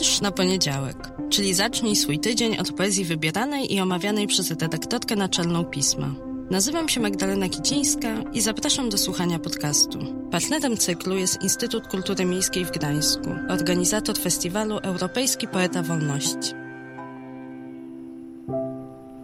Wiersz na poniedziałek, czyli zacznij swój tydzień od poezji wybieranej i omawianej przez redaktorkę naczelną pisma. Nazywam się Magdalena Kicińska i zapraszam do słuchania podcastu. Partnerem cyklu jest Instytut Kultury Miejskiej w Gdańsku, organizator festiwalu Europejski Poeta Wolności.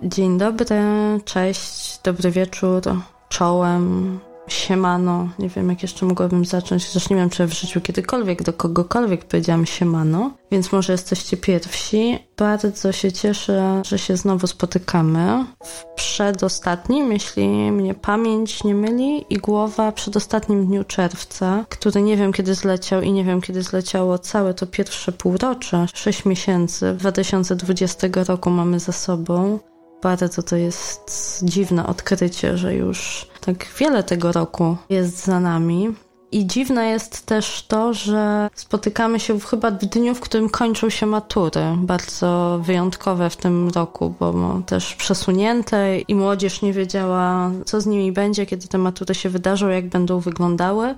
Dzień dobry, cześć, dobry wieczór, czołem, siemano. Nie wiem, jak jeszcze mogłabym zacząć. Zresztą nie wiem, czy w życiu kiedykolwiek do kogokolwiek powiedziałam siemano, więc może jesteście pierwsi. Bardzo się cieszę, że się znowu spotykamy. W przedostatnim, jeśli mnie pamięć nie myli, i głowa przedostatnim dniu czerwca, który nie wiem kiedy zleciał i nie wiem kiedy zleciało całe to pierwsze półrocze, 6 miesięcy 2020 roku mamy za sobą. Bardzo to jest dziwne odkrycie, że już tak wiele tego roku jest za nami. I dziwne jest też to, że spotykamy się chyba w dniu, w którym kończą się matury. Bardzo wyjątkowe w tym roku, bo też przesunięte i młodzież nie wiedziała, co z nimi będzie, kiedy te matury się wydarzą, jak będą wyglądały.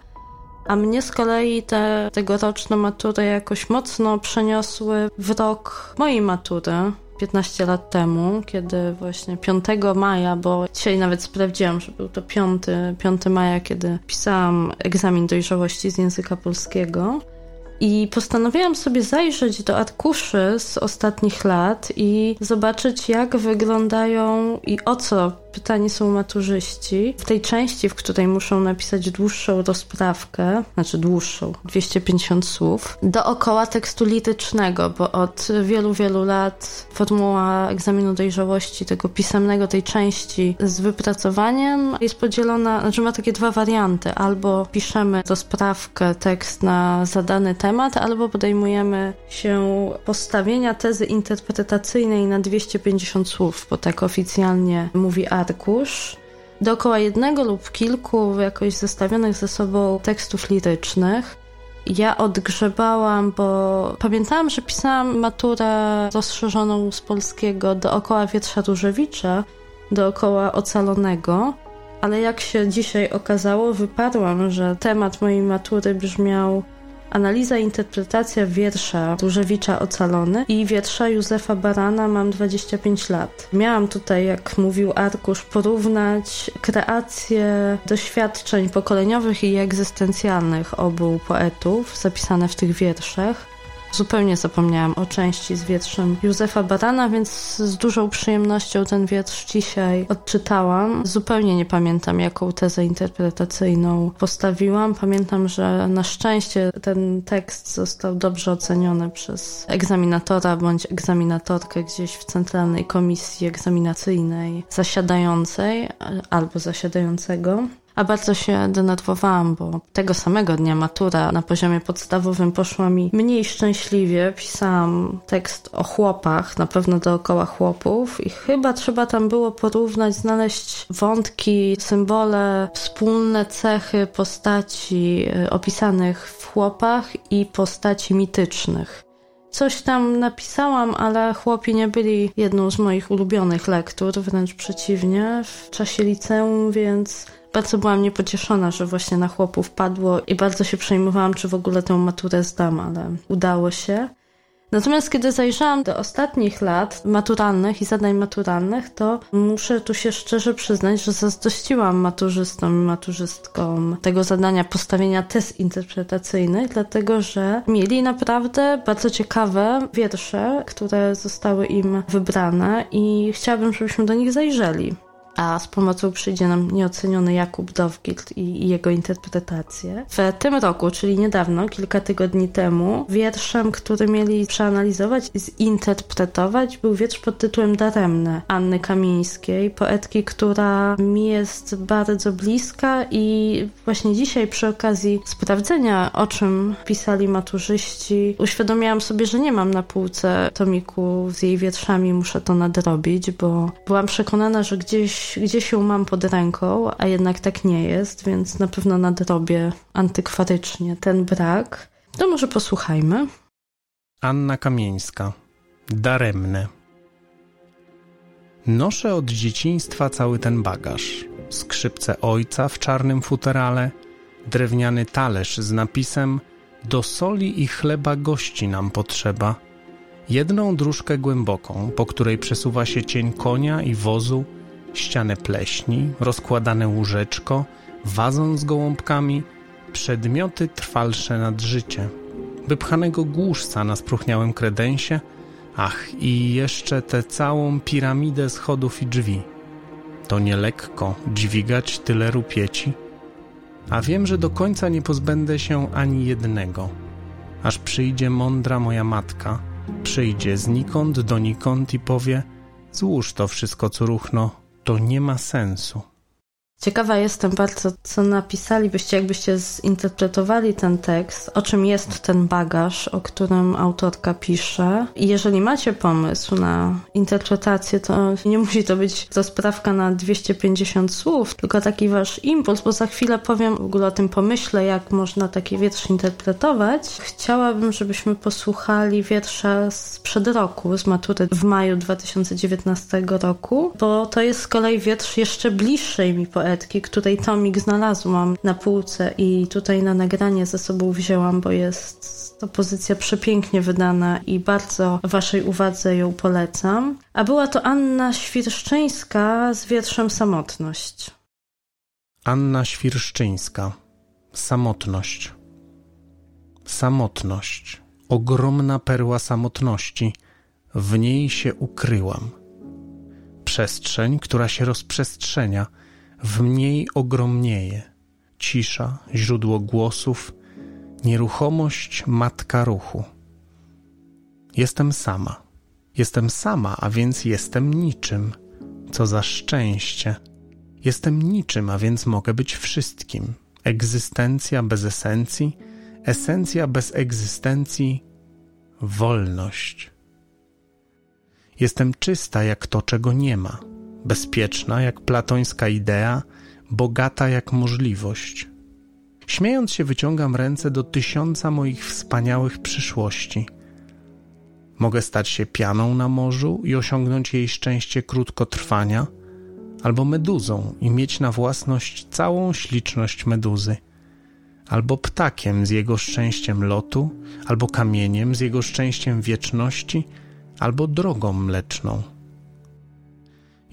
A mnie z kolei te tegoroczne matury jakoś mocno przeniosły w rok mojej matury, 15 lat temu, kiedy właśnie 5 maja, bo dzisiaj nawet sprawdziłam, że był to 5, 5 maja, kiedy pisałam egzamin dojrzałości z języka polskiego. I postanowiłam sobie zajrzeć do arkuszy z ostatnich lat i zobaczyć, jak wyglądają i o co pytani są maturzyści w tej części, w której muszą napisać dłuższą rozprawkę, znaczy dłuższą, 250 słów, dookoła tekstu litycznego, bo od wielu, wielu lat formuła egzaminu dojrzałości, tego pisemnego, tej części z wypracowaniem jest podzielona, znaczy ma takie dwa warianty. Albo piszemy rozprawkę, tekst na zadany temat, albo podejmujemy się postawienia tezy interpretacyjnej na 250 słów, bo tak oficjalnie mówi arkusz dookoła jednego lub kilku jakoś zestawionych ze sobą tekstów lirycznych. Ja odgrzebałam, bo pamiętałam, że pisałam maturę rozszerzoną z polskiego dookoła Wietrza Różewicza, dookoła Ocalonego, ale jak się dzisiaj okazało, wypadłam, że temat mojej matury brzmiał Analiza i interpretacja wiersza Różewicza Ocalony i wiersza Józefa Barana Mam 25 lat. Miałam tutaj, jak mówił Arkusz, porównać kreacje doświadczeń pokoleniowych i egzystencjalnych obu poetów zapisane w tych wierszach Zupełnie zapomniałam o części z wietrzem Józefa Barana, więc z dużą przyjemnością ten wietrz dzisiaj odczytałam. Zupełnie nie pamiętam, jaką tezę interpretacyjną postawiłam. Pamiętam, że na szczęście ten tekst został dobrze oceniony przez egzaminatora bądź egzaminatorkę gdzieś w Centralnej Komisji Egzaminacyjnej zasiadającej albo zasiadającego. A bardzo się denerwowałam, bo tego samego dnia matura na poziomie podstawowym poszła mi mniej szczęśliwie. Pisałam tekst o chłopach, na pewno dookoła chłopów i chyba trzeba tam było porównać, znaleźć wątki, symbole, wspólne cechy postaci y, opisanych w chłopach i postaci mitycznych. Coś tam napisałam, ale chłopi nie byli jedną z moich ulubionych lektur, wręcz przeciwnie, w czasie liceum, więc bardzo byłam niepocieszona, że właśnie na chłopów padło i bardzo się przejmowałam, czy w ogóle tę maturę zdam, ale udało się. Natomiast kiedy zajrzałam do ostatnich lat maturalnych i zadań maturalnych, to muszę tu się szczerze przyznać, że zazdrościłam maturzystom i maturzystkom tego zadania postawienia test interpretacyjnych, dlatego że mieli naprawdę bardzo ciekawe wiersze, które zostały im wybrane i chciałabym, żebyśmy do nich zajrzeli a z pomocą przyjdzie nam nieoceniony Jakub Dowgild i, i, jego interpretacje. W tym roku, czyli niedawno, kilka tygodni temu, wierszem, który mieli przeanalizować i zinterpretować, był wiersz pod tytułem Daremne Anny Kamińskiej, poetki, która mi jest bardzo bliska i właśnie dzisiaj przy okazji sprawdzenia, o czym pisali maturzyści, uświadomiłam sobie, że nie mam na półce tomiku z jej wierszami, muszę to nadrobić, bo byłam przekonana, że gdzieś gdzieś, ją mam pod ręką, a jednak tak nie jest, więc na pewno nadrobię antykwarycznie ten brak. To może posłuchajmy. Anna Kamieńska. Daremne. Noszę od dzieciństwa cały ten bagaż. Skrzypce ojca w czarnym futerale, drewniany talerz z napisem Do soli i chleba gości nam potrzeba. Jedną dróżkę głęboką, po której przesuwa się cień konia i wozu, ścianę pleśni, rozkładane łóżeczko, wazon z gołąbkami, przedmioty trwalsze nad życie, wypchanego głuszca na spróchniałym kredensie, ach i jeszcze tę całą piramidę schodów i drzwi. To nie lekko dźwigać tyle rupieci, a wiem, że do końca nie pozbędę się ani jednego, aż przyjdzie mądra moja matka, przyjdzie znikąd donikąd i powie: Złóż to wszystko, co ruchno, to nie ma sensu. Ciekawa jestem bardzo, co napisalibyście, jakbyście zinterpretowali ten tekst, o czym jest ten bagaż, o którym autorka pisze. I jeżeli macie pomysł na interpretację, to nie musi to być to sprawka na 250 słów, tylko taki wasz impuls, bo za chwilę powiem w ogóle o tym pomyśle, jak można taki wiersz interpretować. Chciałabym, żebyśmy posłuchali wiersza sprzed roku, z matury w maju 2019 roku, bo to jest z kolei wiersz jeszcze bliższej mi poezji której tomik znalazłam na półce i tutaj na nagranie ze sobą wzięłam, bo jest to pozycja przepięknie wydana i bardzo Waszej uwadze ją polecam. A była to Anna Świerszczyńska z wierszem Samotność. Anna Świerszczyńska. Samotność. Samotność. Ogromna perła samotności. W niej się ukryłam. Przestrzeń, która się rozprzestrzenia – w mniej ogromnieje. Cisza, źródło głosów, nieruchomość matka ruchu. Jestem sama. Jestem sama, a więc jestem niczym. Co za szczęście. Jestem niczym, a więc mogę być wszystkim. Egzystencja bez esencji, esencja bez egzystencji, wolność. Jestem czysta jak to, czego nie ma bezpieczna jak platońska idea, bogata jak możliwość. Śmiejąc się, wyciągam ręce do tysiąca moich wspaniałych przyszłości. Mogę stać się pianą na morzu i osiągnąć jej szczęście krótkotrwania, albo meduzą i mieć na własność całą śliczność meduzy, albo ptakiem z jego szczęściem lotu, albo kamieniem z jego szczęściem wieczności, albo drogą mleczną.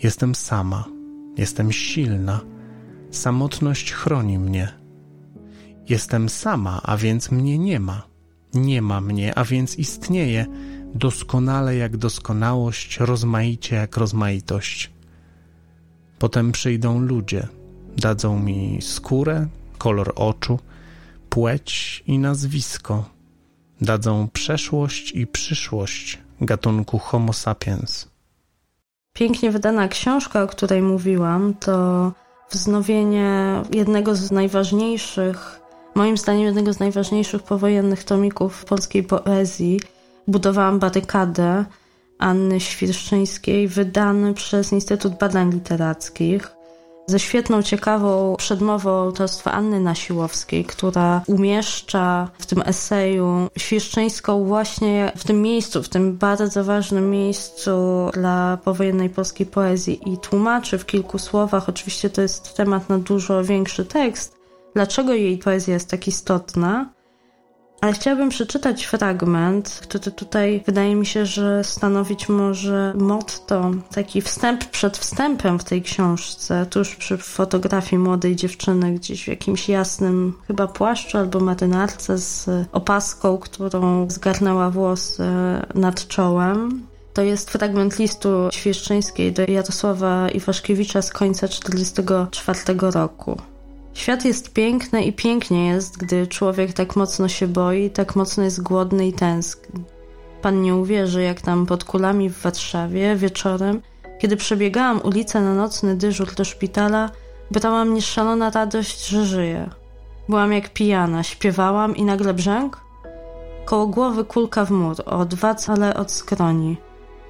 Jestem sama, jestem silna. Samotność chroni mnie. Jestem sama, a więc mnie nie ma. Nie ma mnie, a więc istnieje doskonale jak doskonałość, rozmaicie jak rozmaitość. Potem przyjdą ludzie, dadzą mi skórę, kolor oczu, płeć i nazwisko. Dadzą przeszłość i przyszłość gatunku Homo sapiens. Pięknie wydana książka, o której mówiłam, to wznowienie jednego z najważniejszych, moim zdaniem jednego z najważniejszych powojennych tomików polskiej poezji. Budowałam barykadę Anny Świerszczyńskiej, wydany przez Instytut Badań Literackich ze świetną, ciekawą przedmową autorstwa Anny Nasiłowskiej, która umieszcza w tym eseju Świerszczyńską właśnie w tym miejscu, w tym bardzo ważnym miejscu dla powojennej polskiej poezji i tłumaczy w kilku słowach, oczywiście to jest temat na dużo większy tekst, dlaczego jej poezja jest tak istotna, ale chciałabym przeczytać fragment, który tutaj wydaje mi się, że stanowić może motto, taki wstęp przed wstępem w tej książce, tuż przy fotografii młodej dziewczyny gdzieś w jakimś jasnym chyba płaszczu albo marynarce z opaską, którą zgarnęła włosy nad czołem. To jest fragment listu świeszczyńskiej do Jarosława Iwaszkiewicza z końca 1944 roku. Świat jest piękny i pięknie jest, gdy człowiek tak mocno się boi, tak mocno jest głodny i tęskni. Pan nie uwierzy, jak tam pod kulami w Warszawie wieczorem, kiedy przebiegałam ulicę na nocny dyżur do szpitala, brała mnie szalona radość, że żyję. Byłam jak pijana, śpiewałam i nagle brzęk? Koło głowy kulka w mur, o dwa cale od skroni.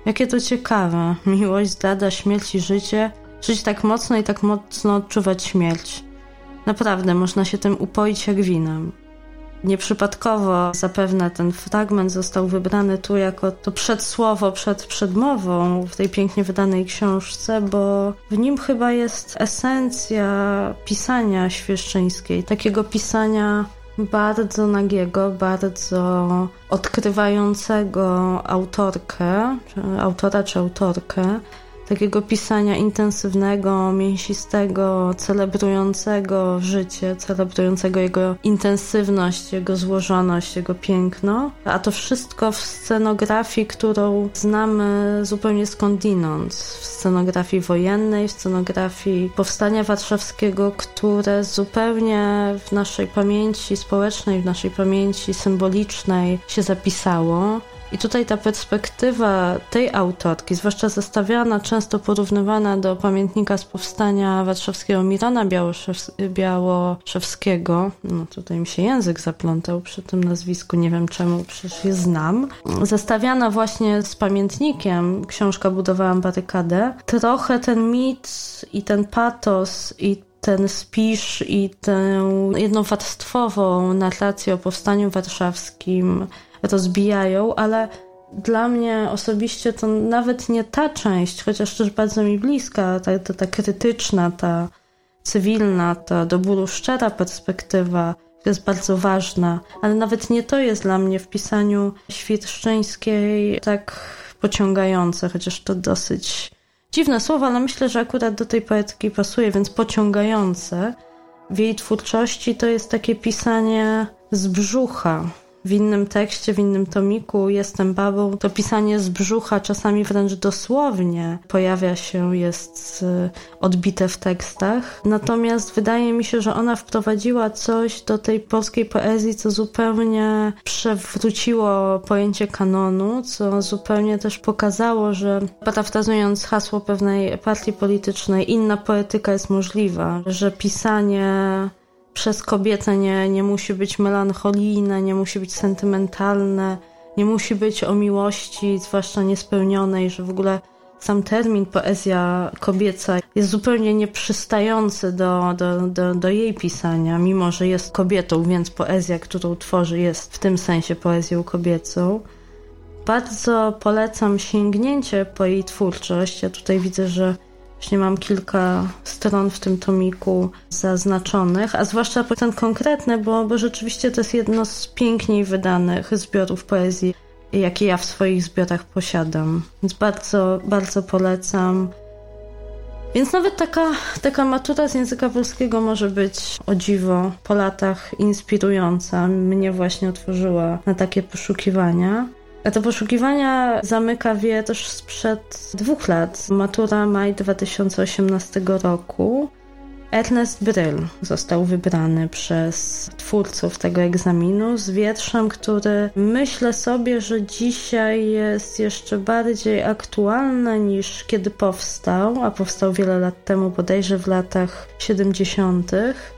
Jakie to ciekawe, miłość, zdrada, śmierć i życie, żyć tak mocno i tak mocno odczuwać śmierć. Naprawdę można się tym upoić jak winem. Nieprzypadkowo zapewne ten fragment został wybrany tu jako to przedsłowo przed przedmową w tej pięknie wydanej książce, bo w nim chyba jest esencja pisania świeszczyńskiej, takiego pisania bardzo nagiego, bardzo odkrywającego autorkę, czy autora czy autorkę, takiego pisania intensywnego, mięsistego, celebrującego życie, celebrującego jego intensywność, jego złożoność, jego piękno, a to wszystko w scenografii, którą znamy zupełnie skądinąd, w scenografii wojennej, w scenografii Powstania Warszawskiego, które zupełnie w naszej pamięci społecznej, w naszej pamięci symbolicznej się zapisało. I tutaj ta perspektywa tej autorki, zwłaszcza zestawiana, często porównywana do pamiętnika z powstania warszawskiego Mirana Białoszewskiego, no tutaj mi się język zaplątał przy tym nazwisku, nie wiem czemu, przecież je znam, zestawiana właśnie z pamiętnikiem, książka Budowałam barykadę, trochę ten mit i ten patos i ten spisz i tę jednowarstwową narrację o powstaniu warszawskim rozbijają, ale dla mnie osobiście to nawet nie ta część, chociaż też bardzo mi bliska, ta, ta, ta krytyczna, ta cywilna, ta do bólu szczera perspektywa jest bardzo ważna, ale nawet nie to jest dla mnie w pisaniu Świerszczyńskiej tak pociągające, chociaż to dosyć dziwne słowo, ale myślę, że akurat do tej poetki pasuje, więc pociągające w jej twórczości to jest takie pisanie z brzucha, w innym tekście, w innym tomiku Jestem babą, to pisanie z brzucha, czasami wręcz dosłownie pojawia się, jest y, odbite w tekstach. Natomiast wydaje mi się, że ona wprowadziła coś do tej polskiej poezji, co zupełnie przewróciło pojęcie kanonu, co zupełnie też pokazało, że parafrazując hasło pewnej partii politycznej, inna poetyka jest możliwa, że pisanie przez kobietę nie, nie musi być melancholijne, nie musi być sentymentalne, nie musi być o miłości, zwłaszcza niespełnionej, że w ogóle sam termin poezja kobieca jest zupełnie nieprzystający do, do, do, do jej pisania, mimo że jest kobietą, więc poezja, którą tworzy, jest w tym sensie poezją kobiecą. Bardzo polecam sięgnięcie po jej twórczość. Ja tutaj widzę, że Właśnie mam kilka stron w tym tomiku zaznaczonych, a zwłaszcza ten konkretny, bo, bo rzeczywiście to jest jedno z piękniej wydanych zbiorów poezji, jakie ja w swoich zbiorach posiadam. Więc bardzo, bardzo polecam. Więc nawet taka, taka matura z języka polskiego może być o dziwo po latach inspirująca. Mnie właśnie otworzyła na takie poszukiwania. A te poszukiwania zamyka wie też sprzed dwóch lat. Matura maj 2018 roku. Ernest Bryl został wybrany przez twórców tego egzaminu z wierszem, który myślę sobie, że dzisiaj jest jeszcze bardziej aktualny niż kiedy powstał, a powstał wiele lat temu, bodajże w latach 70.,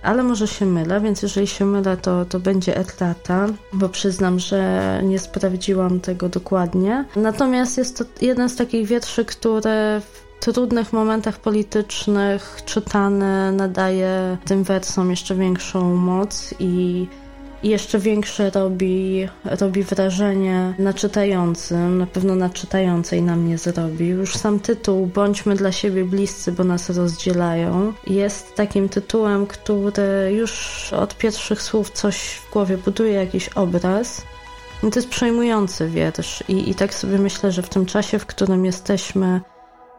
ale może się mylę, więc jeżeli się mylę, to, to będzie etata, bo przyznam, że nie sprawdziłam tego dokładnie. Natomiast jest to jeden z takich wierszy, które trudnych momentach politycznych czytany nadaje tym wersom jeszcze większą moc i jeszcze większe robi, robi wrażenie na czytającym, na pewno na czytającej na mnie zrobi. Już sam tytuł Bądźmy dla siebie bliscy, bo nas rozdzielają jest takim tytułem, który już od pierwszych słów coś w głowie buduje, jakiś obraz. I to jest przejmujący wiersz I, i tak sobie myślę, że w tym czasie, w którym jesteśmy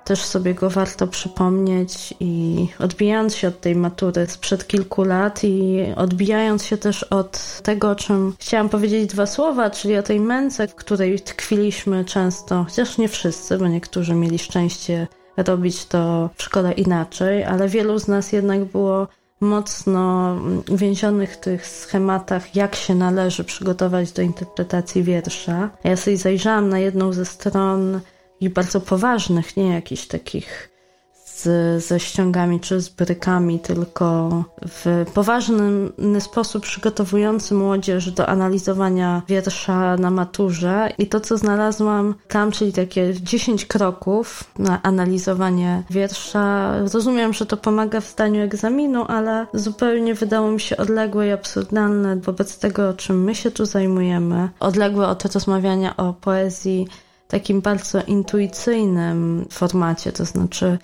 też sobie go warto przypomnieć i odbijając się od tej matury sprzed kilku lat i odbijając się też od tego, o czym chciałam powiedzieć dwa słowa, czyli o tej męce, w której tkwiliśmy często, chociaż nie wszyscy, bo niektórzy mieli szczęście robić to w szkole inaczej, ale wielu z nas jednak było mocno uwięzionych w tych schematach, jak się należy przygotować do interpretacji wiersza. Ja sobie zajrzałam na jedną ze stron i bardzo poważnych, nie jakichś takich z, ze ściągami czy z brykami, tylko w poważny sposób przygotowujący młodzież do analizowania wiersza na maturze. I to, co znalazłam tam, czyli takie 10 kroków na analizowanie wiersza, rozumiem, że to pomaga w zdaniu egzaminu, ale zupełnie wydało mi się odległe i absurdalne wobec tego, czym my się tu zajmujemy. Odległe od rozmawiania o poezji takim bardzo intuicyjnym formacie, to znaczy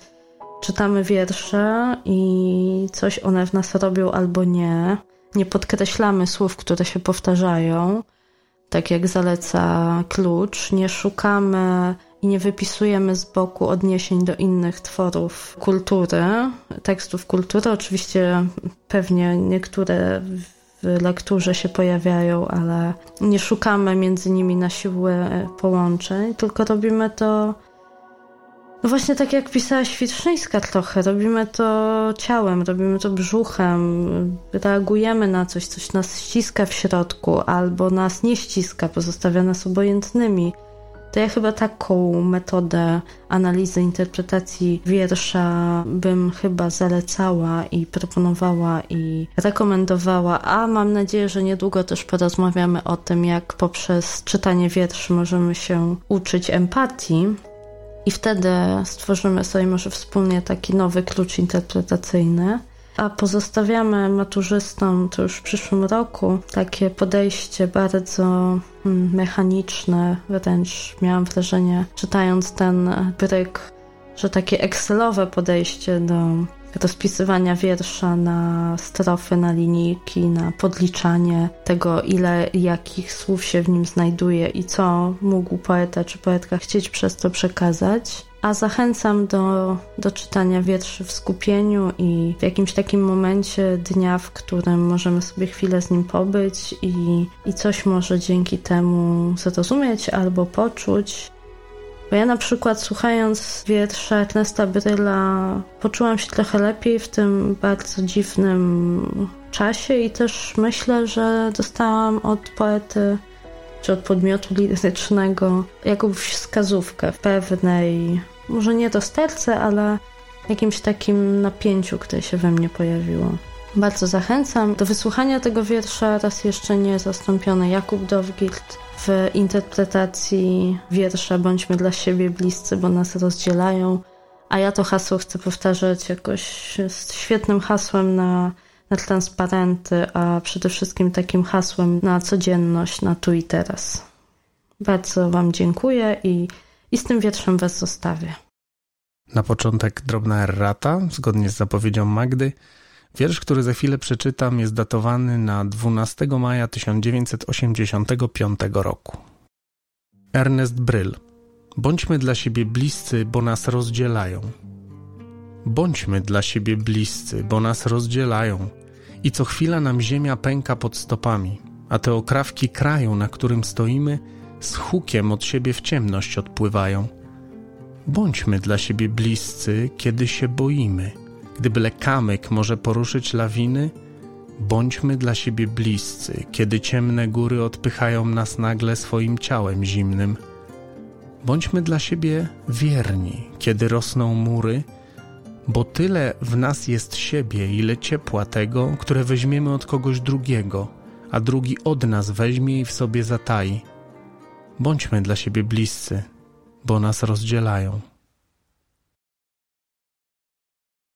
czytamy wiersze i coś one w nas robią albo nie. nie podkreślamy słów, które się powtarzają, tak jak zaleca klucz, nie szukamy i nie wypisujemy z boku odniesień do innych tworów kultury, tekstów kultury. Oczywiście pewnie niektóre w lekturze się pojawiają, ale nie szukamy między nimi na siłę połączeń, tylko robimy to no właśnie tak jak pisała Świdrzyńska trochę, robimy to ciałem, robimy to brzuchem, reagujemy na coś, coś nas ściska w środku albo nas nie ściska, pozostawia nas obojętnymi. To ja chyba taką metodę analizy, interpretacji wiersza bym chyba zalecała i proponowała i rekomendowała, a mam nadzieję, że niedługo też porozmawiamy o tym, jak poprzez czytanie wierszy możemy się uczyć empatii i wtedy stworzymy sobie może wspólnie taki nowy klucz interpretacyjny. A pozostawiamy maturzystom to już w przyszłym roku takie podejście bardzo mm, mechaniczne, wręcz miałam wrażenie, czytając ten bryk, że takie Excelowe podejście do rozpisywania wiersza na strofy, na linijki, na podliczanie tego, ile jakich słów się w nim znajduje i co mógł poeta czy poetka chcieć przez to przekazać. A zachęcam do, do czytania wierszy w skupieniu i w jakimś takim momencie dnia, w którym możemy sobie chwilę z nim pobyć i, i coś może dzięki temu zrozumieć albo poczuć. Bo ja na przykład słuchając wiersza Ernesta Bryla poczułam się trochę lepiej w tym bardzo dziwnym czasie i też myślę, że dostałam od poety czy od podmiotu lirycznego jakąś wskazówkę w pewnej, może nie rozterce, ale jakimś takim napięciu, które się we mnie pojawiło. Bardzo zachęcam do wysłuchania tego wiersza raz jeszcze nie zastąpiony Jakub Dowgild w interpretacji wiersza Bądźmy dla siebie bliscy, bo nas rozdzielają. A ja to hasło chcę powtarzać jakoś z świetnym hasłem na, na transparenty, a przede wszystkim takim hasłem na codzienność, na tu i teraz. Bardzo Wam dziękuję i, i z tym wierszem Was zostawię. Na początek drobna errata, zgodnie z zapowiedzią Magdy. Wiersz, który za chwilę przeczytam, jest datowany na 12 maja 1985 roku. Ernest Bryl. Bądźmy dla siebie bliscy, bo nas rozdzielają. Bądźmy dla siebie bliscy, bo nas rozdzielają. I co chwila nam ziemia pęka pod stopami, a te okrawki kraju, na którym stoimy, z hukiem od siebie w ciemność odpływają. Bądźmy dla siebie bliscy, kiedy się boimy – gdy byle kamyk może poruszyć lawiny, bądźmy dla siebie bliscy, kiedy ciemne góry odpychają nas nagle swoim ciałem zimnym. Bądźmy dla siebie wierni, kiedy rosną mury, bo tyle w nas jest siebie, ile ciepła tego, które weźmiemy od kogoś drugiego, a drugi od nas weźmie i w sobie zatai. Bądźmy dla siebie bliscy, bo nas rozdzielają.